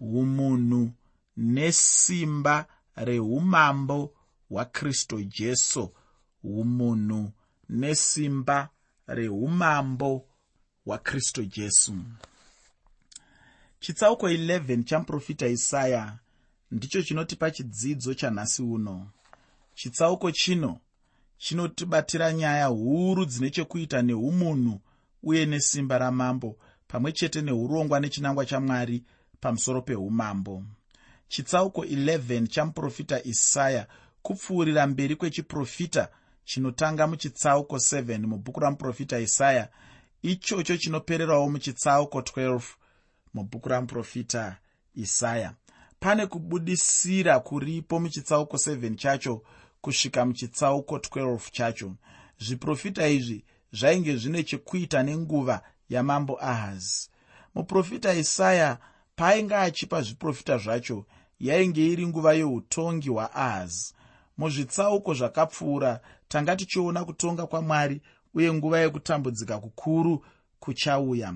umunhu nesimba reumambo hwakristu jesu. Umunhu nesimba reumambo hwakristu jesu. Chitsauko 11 chamuprofita isaya ndicho chinotipa chidzidzo chanhasi uno. Chitsauko chino chinotibatira nyaya huru dzine chekuita neumunhu uye nesimba ramambo pamwe chete neurongwa nechinangwa chamwari pamusoro peumambo. Chitsauko 11 chamuprofita isaya kupfuurira mberi kwechiprofita chinotanga muchitsauko 7 mubhuku ramuprofita isaya ichocho chinopererawo muchitsauko 12 mubhuku ramuprofita isaya pane kubudisira kuripo muchitsauko 7 chacho kusvika muchitsauko 12 chacho. Zviprofita izvi zvainge zvine chekuita nenguva yamambo ahazi. Muprofita isaya paainge achipa zviprofita zvacho yainge iri nguva yeutongi hwaahazi muzvitsauko zvakapfuura tanga tichiona kutonga kwamwari uye nguva yekutambudzika kukuru kuchauya.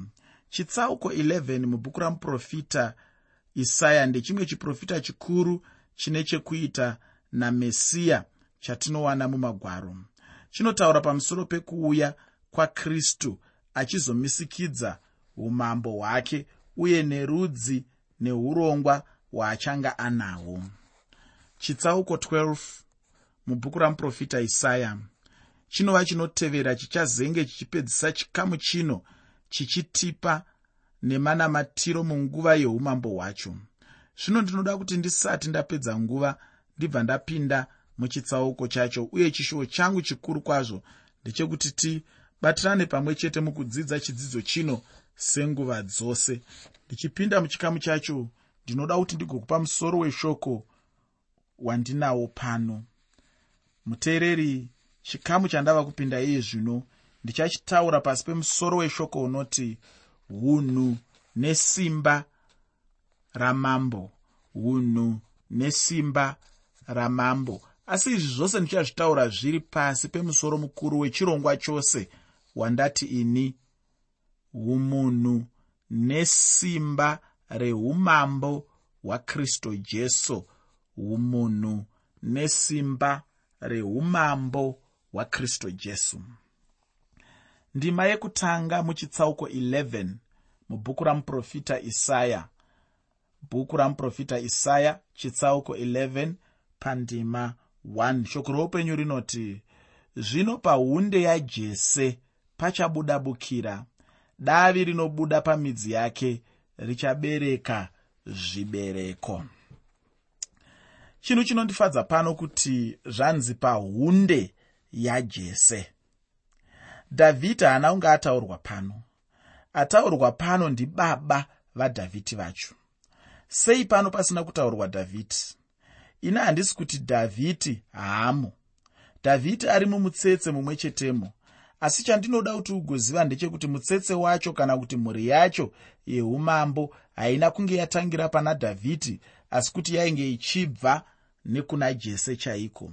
Chitsauko 11 mubhuku ramuprofita isaya ndechimwe chiprofita chikuru chine chekuita namesiya chatinowana mumagwaro. Chinotaura pamusoro pekuuya kwakristu achizomisikidza umambo hwake uye nerudzi neurongwa hwaachanga anahwo. Chitsauko 12 mubhuku ramuprofita isaya. Chinova chinotevera chichazenge chichipedzisa chikamu chino chichitipa nemanamatiro munguva yeumambo hwacho. Zvino ndinoda kuti ndisati ndapedza nguva ndibva ndapinda muchitsauko chacho uye chishuwo changu chikuru kwazvo ndechekuti tibatirane pamwe chete mukudzidza chidzidzo chino senguva dzose. Ndichipinda muchikamu chacho ndinoda kuti ndigokupa musoro weshoko wandinawo pano. Muteereri chikamu chandava kupinda iye zvino ndichachitaura pasi pemusoro weshoko unoti unhu nesimba ramambo. Unhu nesimba ramambo. Asi izvi zvose ndichazvitaura zviri pasi pemusoro mukuru wechirongwa chose wandati ini umunhu nesimba reumambo hwakristu jesu. Umunhu nesimba reumambo hwakristu jesu. Ndima yekutanga muchitsauko 11 mubhuku ramuprofita isaya. Bhuku ramuprofita isaya chitsauko 11 pandima 1 shoko roupenyu rinoti zvino paunde yajese pachabuda bukira davi rinobuda pamidzi yake richabereka zvibereko. Chinhu chinondifadza pano kuti zvanzi paunde yajese. Dhavhidhi haana kunge ataurwa pano. Ataurwa pano ndibaba vadhavhidhi vacho. Sei pano pasina kutaurwa dhavhidhi? Ini handisi kuti dhavhidhi haamo dhavhidhi ari mumutsetse mumwe chetemo asi chandinoda kuti ugoziva ndechekuti mutsetse wacho kana kuti mhuri yacho yeumambo haina kunge yatangira pana dhavhidhi asi kuti yainge ichibva nekuna jese chaiko.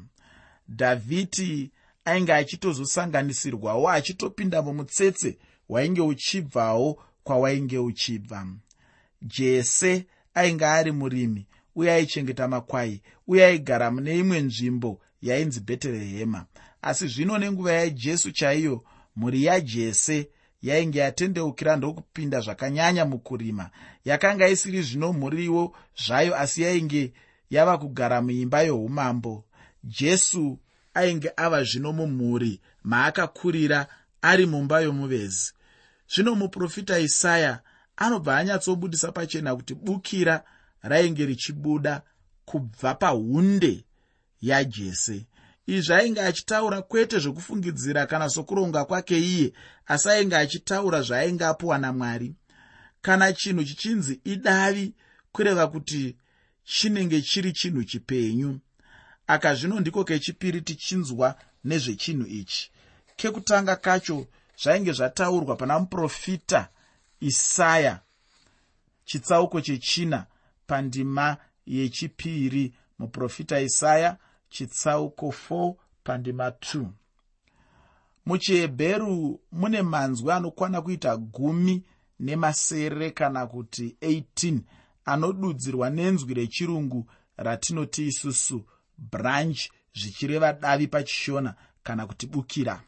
Dhavhidhi ainge achitozosanganisirwawo achitopinda mumutsetse wainge uchibvawo kwawainge uchibva. Jese ainge ari murimi uye aichengeta makwai uye aigara mune imwe nzvimbo yainzi bheterehema asi zvino nenguva yajesu chaiyo mhuri yajese yainge yatendeukira ndokupinda zvakanyanya mukurima. Yakanga isiri zvino mhuriwo zvayo asi yainge yava kugara muimba youmambo. Jesu ainge ava zvino mumhuri maakakurira ari mumba yomuvezi. Zvino muprofita isaya anobva anyatsobudisa pachena kuti bukira rainge richibuda kubva paunde yajese izvi ainge achitaura kwete zvokufungidzira kana sokuronga kwake iye asi ainge achitaura zvaainge apiwa namwari. Kana chinhu chichinzi idavi kureva kuti chinenge chiri chinhu chipenyu aka zvino ndiko kechipiri tichinzwa nezvechinhu ichi. Kekutanga kacho zvainge zvataurwa pana muprofita isaya chitsauko chechina pandima yechipiri muprofita isaya chitsauko 4 pandima 2 muchihebheru mune manzwi anokwana kuita gumi nemasere kana kuti 18 anodudzirwa nenzwi rechirungu ratinoti isusu branch zvichireva davi pachishona kana kuti bukira.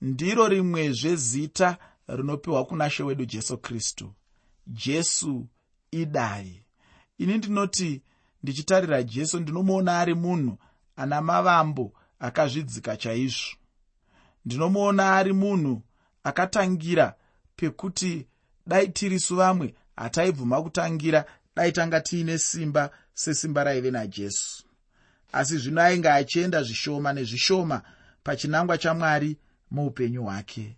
Ndiro rimwezve zita rinopiwa kuna she wedu jesu kristu. Jesu idai. Ini ndinoti ndichitarira jesu ndinomuona ari munhu ana mavambo akazvidzika chaizvo. Ndinomuona ari munhu akatangira pekuti dai tirisu vamwe hataibvuma kutangira dai tanga tiine simba sesimba raive najesu. Asi zvino ainge achienda zvishoma nezvishoma pachinangwa chamwari muupenyu hwake.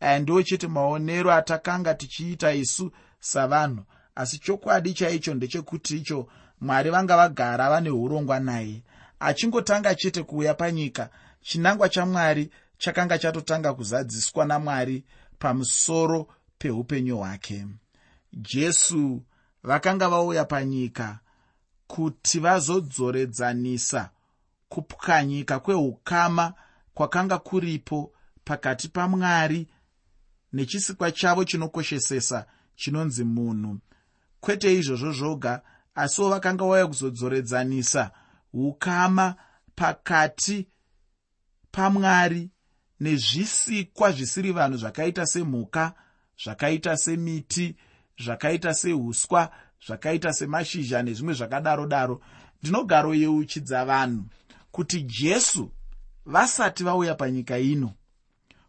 Aya ndo chete maonero atakanga tichiita isu savanhu asi chokwadi chaicho ndechekuti icho mwari vanga vagara vane urongwa naye achingotanga chete kuuya panyika chinangwa chamwari chakanga chatotanga kuzadziswa namwari pamusoro peupenyu hwake. Jesu vakanga vauya panyika kuti vazodzoredzanisa kupwanyika kweukama kwakanga kuripo pakati pamwari nechisikwa chavo chinokoshesesa chinonzi munhu. Kwete izvozvo zvoga asiwo vakanga vauya kuzodzoredzanisa ukama pakati pamwari nezvisikwa zvisiri vanhu zvakaita semhuka zvakaita semiti zvakaita seuswa zvakaita semashizha nezvimwe zvakadaro daro ndinogaroyeuchidza vanhu kuti jesu vasati vauya panyika ino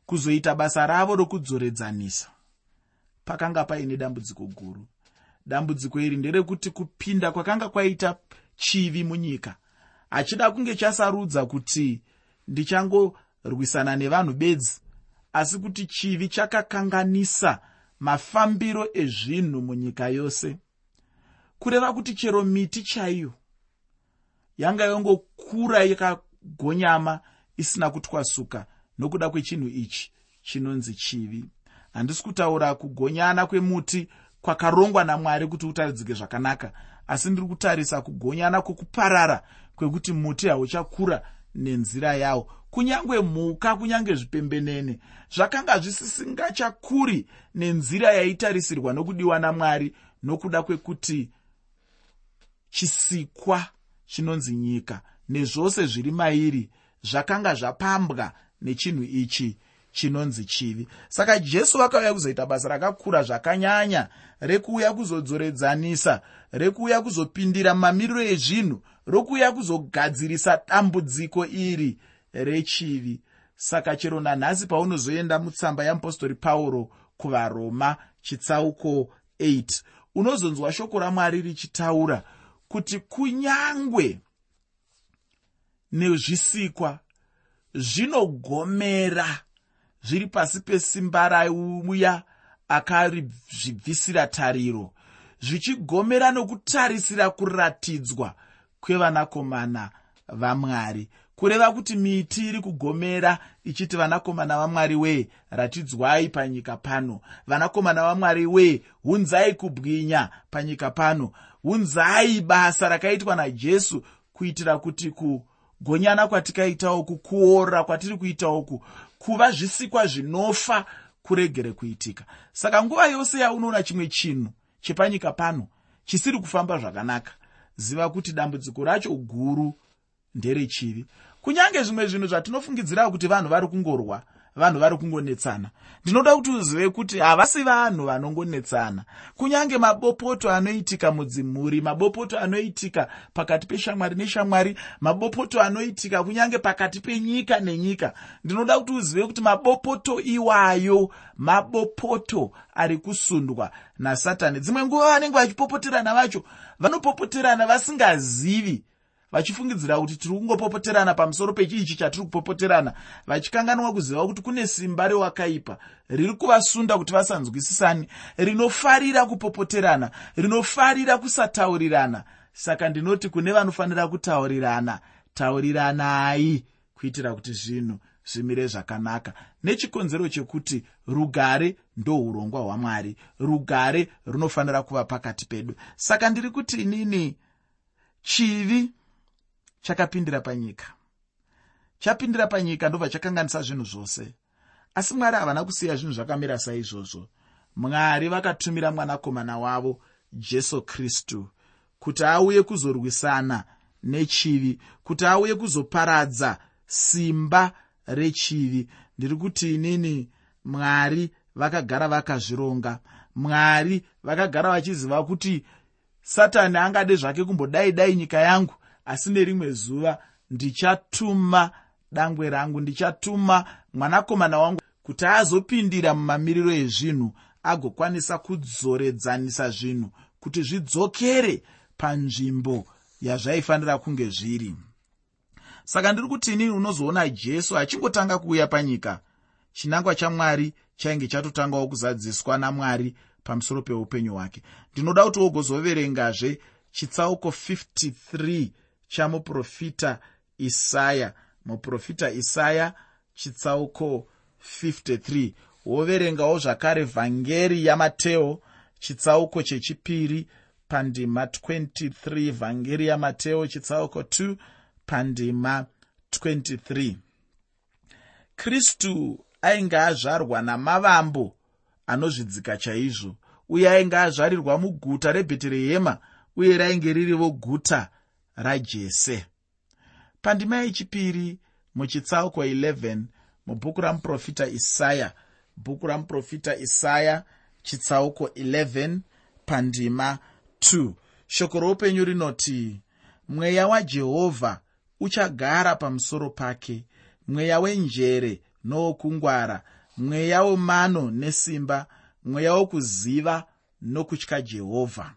kuzoita basa ravo rokudzoredzanisa. Pakanga paine dambudziko guru dambudziko iri nderekuti kupinda kwakanga kwaita chivi munyika. Hachida kunge chasarudza kuti ndichangorwisana nevanhu bedzi asi kuti chivi chakakanganisa mafambiro ezvinhu munyika yose. Kureva kuti chero miti chaiyo yanga yongokura yakagonyama isina kutwasuka nokuda kwechinhu ichi chinonzi chivi. Handisi kutaura kugonyana kwemuti kwakarongwa namwari kuti utaridzike zvakanaka. Asi ndiri kutarisa kugonyana kwokuparara kwekuti muti hauchakura nenzira yawo. Kunyange mhuka kunyange zvipembenene zvakanga zvisisingachakuri nenzira yaitarisirwa nokudiwa namwari nokuda kwekuti chisikwa chinonzi nyika nezvose zviri mairi zvakanga zvapambwa nechinhu ichi chinonzi chivi. Saka jesu vakauya kuzoita basa rakakura zvakanyanya rekuuya kuzodzoredzanisa rekuuya kuzopindira mamiriro ezvinhu rokuuya kuzogadzirisa dambudziko iri rechivi. Saka chero nanhasi paunozoenda mutsamba yeapostori pauro kuvaroma chitsauko 8 unozonzwa shoko ramwari richitaura kuti kunyangwe nezvisikwa zvinogomera zviri pasi pesimba rauya akarizvibvisira tariro. Zvichigomera nokutarisira kuratidzwa kwevanakomana vamwari. Kureva kuti miti iri kugomera ichiti vanakomana vamwari wee ratidzwai panyika pano. Vanakomana vamwari wee unzai kubwinya panyika pano. Unzai basa rakaitwa najesu kuitira kuti kugonyana kwatikaita uku kuora kwatiri kuita uku kuva zvisikwa zvinofa kuregere kuitika. Saka nguva yose yaunoona chimwe chinhu chepanyika pano chisiri kufamba zvakanaka. Ziva kuti dambudziko racho guru nderechivi. Kunyange zvimwe zvinhu zvatinofungidzira kuti vanhu vari kungorwa vanhu vari kungonetsana. Ndinoda kuti uzive kuti havasi vanhu vanongonetsana. Kunyange mabopoto anoitika mudzimhuri mabopoto anoitika pakati peshamwari neshamwari mabopoto anoitika kunyange pakati penyika nenyika. Ndinoda kuti uzive kuti mabopoto iwayo mabopoto ari kusundwa nasatani. Dzimwe nguva vanenge vachipopoterana vacho vanopopoterana vasingazivi vachifungidzira kuti tiri kungopopoterana pamusoro pechiichi chatiri kupopoterana vachikanganwa kuziva kuti kune simba rewakaipa riri kuvasunda kuti vasanzwisisani rinofarira kupopoterana rinofarira kusataurirana. Saka ndinoti kune vanofanira kutaurirana tauriranai kuitira kuti zvinhu zvimire zvakanaka. Nechikonzero chekuti rugare ndourongwa hwamwari rugare runofanira kuva pakati pedu. Saka ndiri kuti inini chivi chakapindira panyika. Chapindira panyika ndobva chakanganisa zvinhu zvose. Asi mwari havana kusiya zvinhu zvakamira saizvozvo. Mwari vakatumira mwanakomana wavo jesu kristu kuti auye kuzorwisana nechivi kuti auye kuzoparadza simba rechivi. Ndiri kuti inini mwari vakagara vakazvironga. Mwari vakagara vachiziva kuti satani angade zvake kumbodai dai nyika yangu asi nerimwe zuva ndichatuma dangwe rangu ndichatuma mwanakomana wangu kuti azopindira mumamiriro ezvinhu agokwanisa kudzoredzanisa zvinhu kuti zvidzokere panzvimbo yazvaifanira kunge zviri. Saka ndiri kuti inini unozoona jesu achingotanga kuuya panyika chinangwa chamwari chainge chatotangawo kuzadziswa namwari pamusoro peupenyu hwake. Ndinoda kuti wogozoverengazve chitsauko 53 chamuprofita isaya. Muprofita isaya chitsauko 53 woverengawo zvakare vhangeri yamateo chitsauko chechipiri pandima 23 vhangeri yamateo chitsauko 2 pandima 23 kristu ainge azvarwa namavambo anozvidzika chaizvo uye ainge azvarirwa muguta rebheterehema uye rainge ririvo guta rajese. Pandima yechipiri muchitsauko 11 mubhuku ramuprofita isaya. Bhuku ramuprofita isaya chitsauko 11 pandima 2 shoko roupenyu rinoti mweya wajehovha uchagara pamusoro pake. Mweya wenjere nowokungwara. Mweya wemano nesimba. Mweya wokuziva nokutya jehovha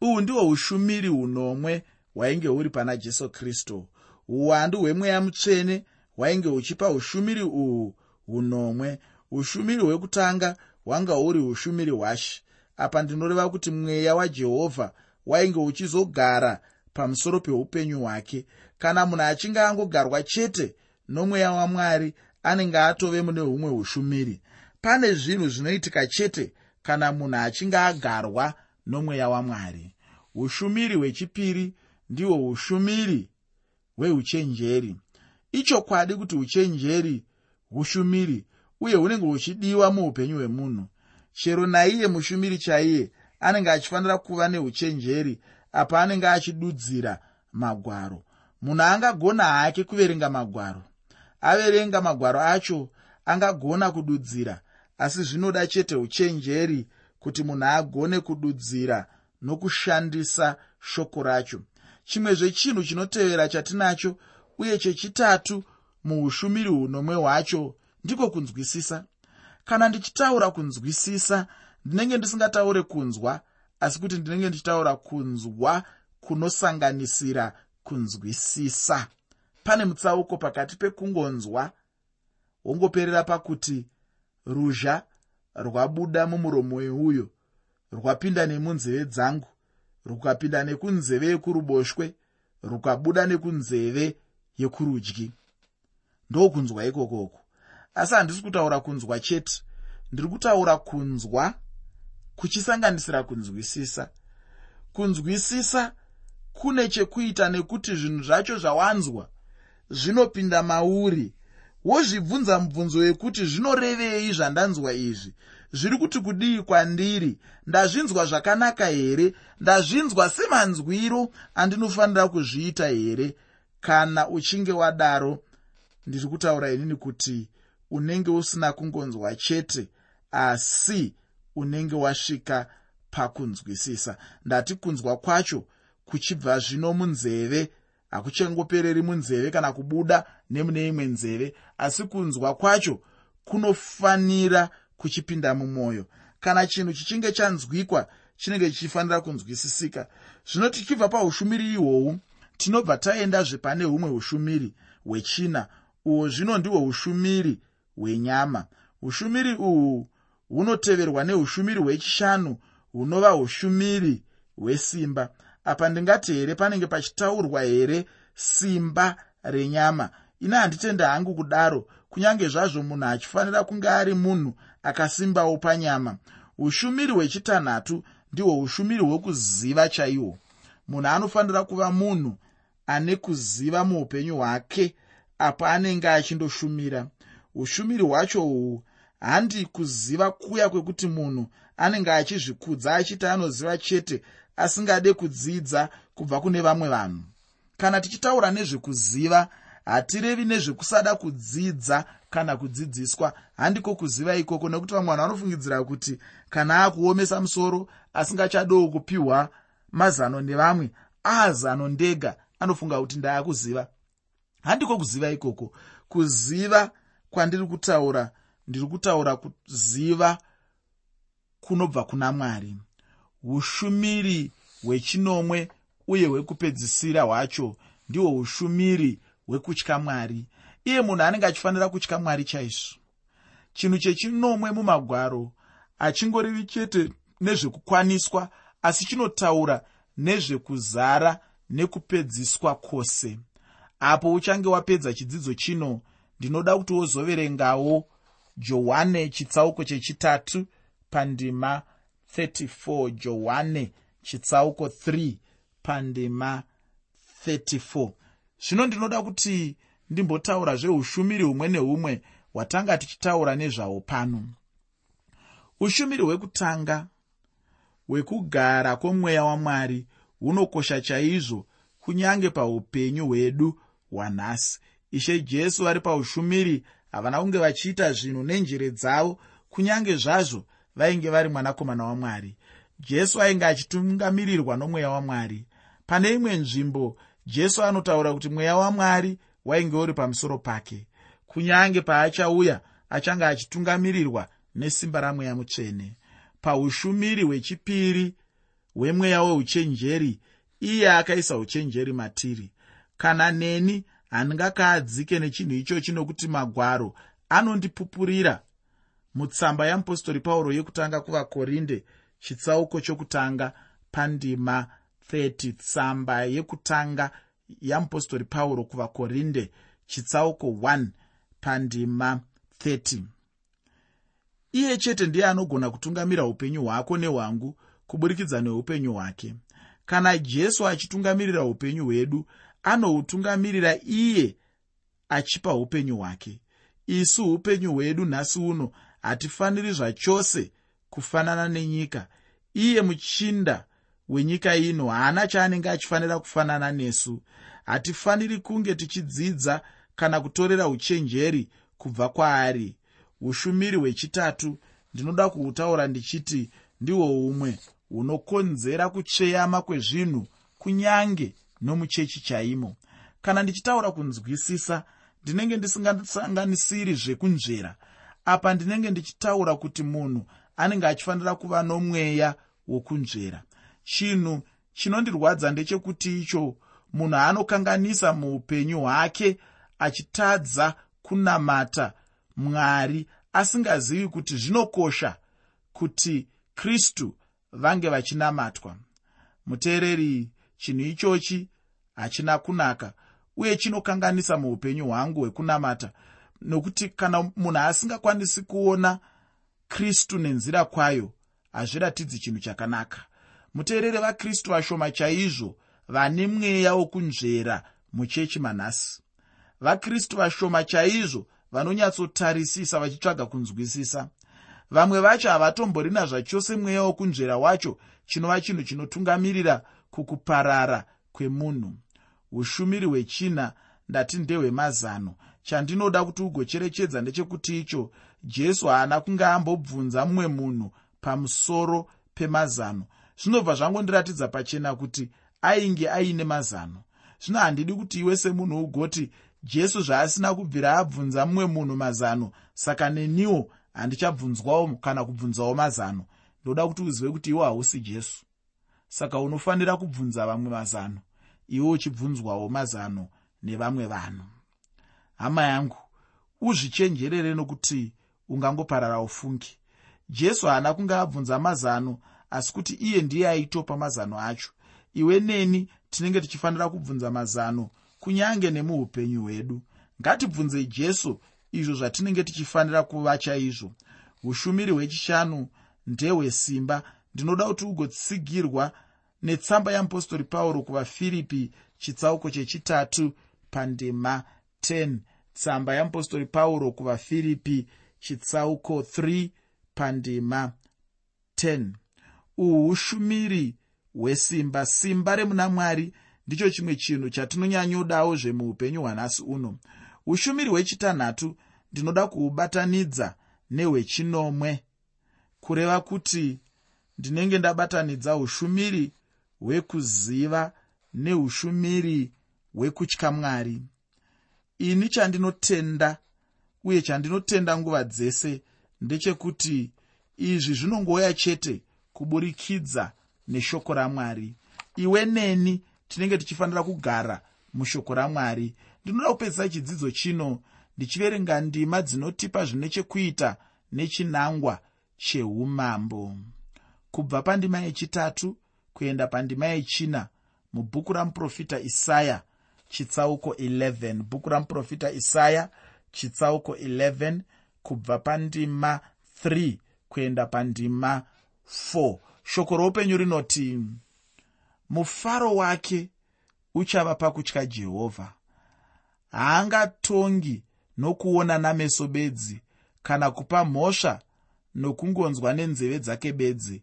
uhwu ndihwo ushumiri hunomwe hwainge huri pana jesu kristu. Uwandu hwemweya mutsvene hwainge huchipa ushumiri uhwu hunomwe. Ushumiri hwekutanga hwanga huri ushumiri hwashe. Apa ndinoreva kuti mweya wajehovha wainge uchizogara pamusoro peupenyu hwake. Kana munhu achinge angogarwa chete nomweya wamwari anenge atove mune humwe ushumiri pane zvinhu zvinoitika chete kana munhu achinge agarwa nomweya wamwari. Ushumiri hwechipiri ndihwo ushumiri hweuchenjeri. Ichokwadi kuti uchenjeri ushumiri uye hunenge huchidiwa muupenyu hwemunhu. Chero naiye mushumiri chaiye anenge achifanira kuva neuchenjeri apa anenge achidudzira magwaro. Munhu angagona hake kuverenga magwaro. Averenga magwaro acho angagona kududzira asi zvinoda chete uchenjeri kuti munhu agone kududzira nokushandisa shoko racho. Chimwezve chinhu chinotevera chatinacho uye chechitatu muushumiri hunomwe hwacho ndiko kunzwisisa. Kana ndichitaura kunzwisisa ndinenge ndisingataure kunzwa asi kuti ndinenge ndichitaura kunzwa kunosanganisira kunzwisisa. Pane mutsauko pakati pekungonzwa wongoperera pakuti ruzha rwabuda mumuromo weuyo rwapinda nemunzeve dzangu rukapinda nekunzeve yekuruboshwe rukabuda nekunzeve yekurudyi. Ndokunzwa ikokoko. Asi handisi kutaura kunzwa chete. Ndiri kutaura kunzwa kuchisanganisira kunzwisisa. Kunzwisisa kune chekuita nekuti zvinhu zvacho zvawanzwa zvinopinda mauri wozvibvunza mubvunzo wekuti zvinorevei zvandanzwa izvi. Zviri kuti kudii kwandiri? Ndazvinzwa zvakanaka here? Ndazvinzwa semanzwiro andinofanira kuzviita here? Kana uchinge wadaro ndiri kutaura inini kuti unenge usina kungonzwa chete asi unenge wasvika pakunzwisisa. Ndati kunzwa kwacho kuchibva zvino munzeve hakuchangopereri munzeve kana kubuda nemune imwe nzeve asi kunzwa kwacho kunofanira kuchipinda mumwoyo kana chinhu chichinge chanzwikwa chinenge chichifanira kunzwisisika. Zvino tichibva paushumiri ihwohwu tinobva taendazve pane humwe ushumiri hwechina. Uhwo zvino ndihwo ushumiri hwenyama. Ushumiri uhwu hunoteverwa neushumiri hwechishanu hunova ushumiri hwesimba apa ndingati here panenge pachitaurwa here simba renyama? Ine handitende hangu kudaro. Kunyange zvazvo munhu achifanira kunge ari munhu akasimbawo panyama. Ushumiri hwechitanhatu ndihwo ushumiri hwekuziva chaihwo munhu anofanira kuva munhu ane kuziva muupenyu hwake apo anenge achindoshumira. Ushumiri hwacho uhwu handi kuziva kuya kwekuti munhu anenge achizvikudza achiti anoziva chete asingade kudzidza kubva kune vamwe vanhu. Kana tichitaura nezvekuziva hatirevi nezvekusada kudzidza kana kudzidziswa. Handiko kuziva ikoko nekuti vamwe vanhu vanofungidzira kuti kana akuomesa musoro asingachadowo kupiwa mazano nevamwe azano ndega anofunga kuti ndaakuziva. Handiko kuziva ikoko? Kuziva kwandiri kutaura ndiri kutaura kuziva kunobva kuna mwari ushumiri hwechinomwe uye hwekupedzisira hwacho ndihwo ushumiri hwekutya mwari. Iye munhu anenge achifanira kutya mwari chaizvo. Chinhu chechinomwe mumagwaro hachingorivi chete nezvekukwaniswa asi chinotaura nezvekuzara nekupedziswa kwose. Apo uchange wapedza chidzidzo chino ndinoda kuti wozoverengawo johane chitsauko chechitatu pandima 34 johane chitsauko 3 pandima 34 zvino ndinoda kuti ndimbotaura zveushumiri humwe neumwe hwatanga tichitaura nezvawo pano. Ushumiri hwekutanga hwekugara kwomweya wamwari hunokosha chaizvo kunyange paupenyu hwedu hwanhasi. Ishe jesu vari paushumiri havana kunge vachiita zvinhu nenjere dzavo kunyange zvazvo vainge vari mwanakomana wamwari. Jesu ainge achitungamirirwa nomweya wamwari. Pane imwe nzvimbo jesu anotaura kuti mweya wamwari wainge uri pamusoro pake. Kunyange paachauya achange achitungamirirwa nesimba ramweya mutsvene. Paushumiri hwechipiri hwemweya weuchenjeri iye akaisa uchenjeri matiri. Kana neni handingakaadzike nechinhu ichochi nokuti magwaro anondipupurira mutsamba yamupostori pauro yekutanga kuvakorinde chitsauko chokutanga pandima 30 tsamba yekutanga yamupostori pauro kuvakorinde chitsauko 1 pandima 30 iye chete ndiye anogona kutungamira upenyu hwako nehwangu kuburikidza neupenyu hwake. Kana jesu achitungamirira upenyu hwedu anohutungamirira iye achipa upenyu hwake. Isu upenyu hwedu nhasi uno hatifaniri zvachose kufanana nenyika. Iye muchinda wenyika ino haana chaanenge achifanira kufanana nesu. Hatifaniri kunge tichidzidza kana kutorera uchenjeri kubva kwaari. Ushumiri hwechitatu ndinoda kuhutaura ndichiti ndihwo umwe hunokonzera kutsveyama kwezvinhu kunyange nomuchechi chaimo. Kana ndichitaura kunzwisisa ndinenge ndisingasanganisiri zvekunzvera apa ndinenge ndichitaura kuti munhu anenge achifanira kuva nomweya wokunzvera. Chinhu chinondirwadza ndechekuti icho munhu anokanganisa muupenyu hwake achitadza kunamata mwari asingazivi kuti zvinokosha kuti kristu vange vachinamatwa. Muteereri chinhu ichochi hachina kunaka uye chinokanganisa muupenyu hwangu hwekunamata nokuti kana munhu asingakwanisi kuona kristu nenzira kwayo hazviratidzi chinhu chakanaka. Muteerere vakristu vashoma chaizvo vane mweya wokunzvera muchechi manhasi. Vakristu vashoma chaizvo vanonyatsotarisisa vachitsvaga kunzwisisa. Vamwe vacho havatomborina zvachose mweya wokunzvera wacho chinova chinhu chinotungamirira kukuparara kwemunhu. Ushumiri hwechina ndati ndehwemazano chandinoda kuti ugocherechedza ndechekuti icho jesu haana kunge ambobvunza mumwe munhu pamusoro pemazano. Zvinobva zvangondiratidza pachena kuti ainge aine mazano. Zvino handidi kuti iwe semunhu ugoti jesu zvaasina kubvira abvunza mumwe munhu mazano saka neniwo handichabvunzwawo kana kubvunzawo mazano. Ndoda kuti uzive kuti iwo hausi jesu. Saka unofanira kubvunza vamwe mazano. Iwe uchibvunzwawo mazano nevamwe vanhu hama yangu uzvichenjerere nokuti ungangoparara ufungi. Jesu haana kunge abvunza mazano asi kuti iye ndiye aitopa mazano acho. Iwe neni tinenge tichifanira kubvunza mazano kunyange nemuupenyu hwedu. Ngatibvunzei jesu izvo zvatinenge tichifanira kuva chaizvo. Ushumiri hwechishanu ndehwesimba ndinoda kuti ugotsigirwa netsamba yeapostori pauro kuvafiripi chitsauko chechitatu pandima 10 tsamba yeapostori pauro kuvafiripi chitsauko 3 pandima 10 uhu ushumiri hwesimba. Simba remuna mwari ndicho chimwe chinhu chatinonyanyodawo zvemuupenyu hwanhasi uno. Ushumiri hwechitanhatu ndinoda kuhubatanidza nehwechinomwe. Kureva kuti ndinenge ndabatanidza ushumiri hwekuziva neushumiri hwekutya mwari ini chandinotenda uye chandinotenda nguva dzese ndechekuti izvi zvinongouya chete kuburikidza neshoko ramwari. Iwe neni tinenge tichifanira kugara mushoko ramwari. Ndinoda kupedzisa chidzidzo chino ndichiverenga ndima dzinotipa zvine chekuita nechinangwa cheumambo. Kubva pandima yechitatu kuenda pandima yechina mubhuku ramuprofita isaya chitsauko 11 bhuku ramuprofita isaya chitsauko 11 kubva pandima 3 kuenda pandima 4 shoko roupenyu rinoti mufaro wake uchava pakutya jehovha haangatongi nokuona nameso bedzi kana kupa mhosva nokungonzwa nenzeve dzake bedzi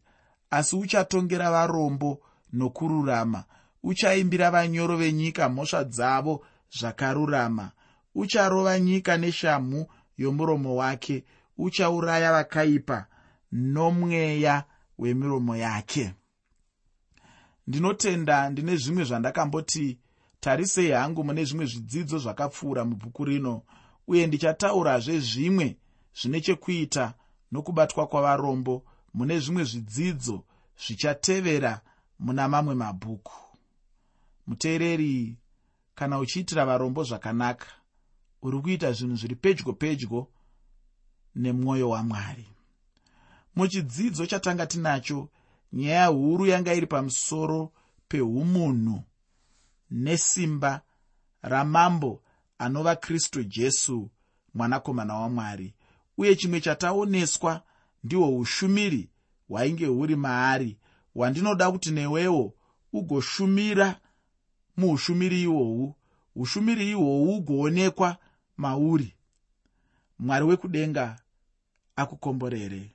asi uchatongera varombo nokururama uchaimbira vanyoro venyika mhosva dzavo zvakarurama. Ucharova nyika neshamhu yomuromo wake. Uchauraya vakaipa nomweya wemiromo yake. Ndinotenda ndine zvimwe zvandakamboti tarisei hangu mune zvimwe zvidzidzo zvakapfuura mubhuku rino uye ndichataurazve zvimwe zvine chekuita nokubatwa kwavarombo mune zvimwe zvidzidzo zvichatevera muna mamwe mabhuku muteereri kana uchiitira varombo zvakanaka uri kuita zvinhu zviri pedyo pedyo nemwoyo wamwari. Muchidzidzo chatanga tinacho nyaya huru yanga iri pamusoro peumunhu nesimba ramambo anova kristu jesu mwanakomana wamwari. Uye chimwe chataoneswa ndihwo ushumiri hwainge huri maari. Hwandinoda kuti newewo ugoshumira muushumiri ihwohwu. Ushumiri ihwohwu ugoonekwa mauri. Mwari wekudenga akukomborere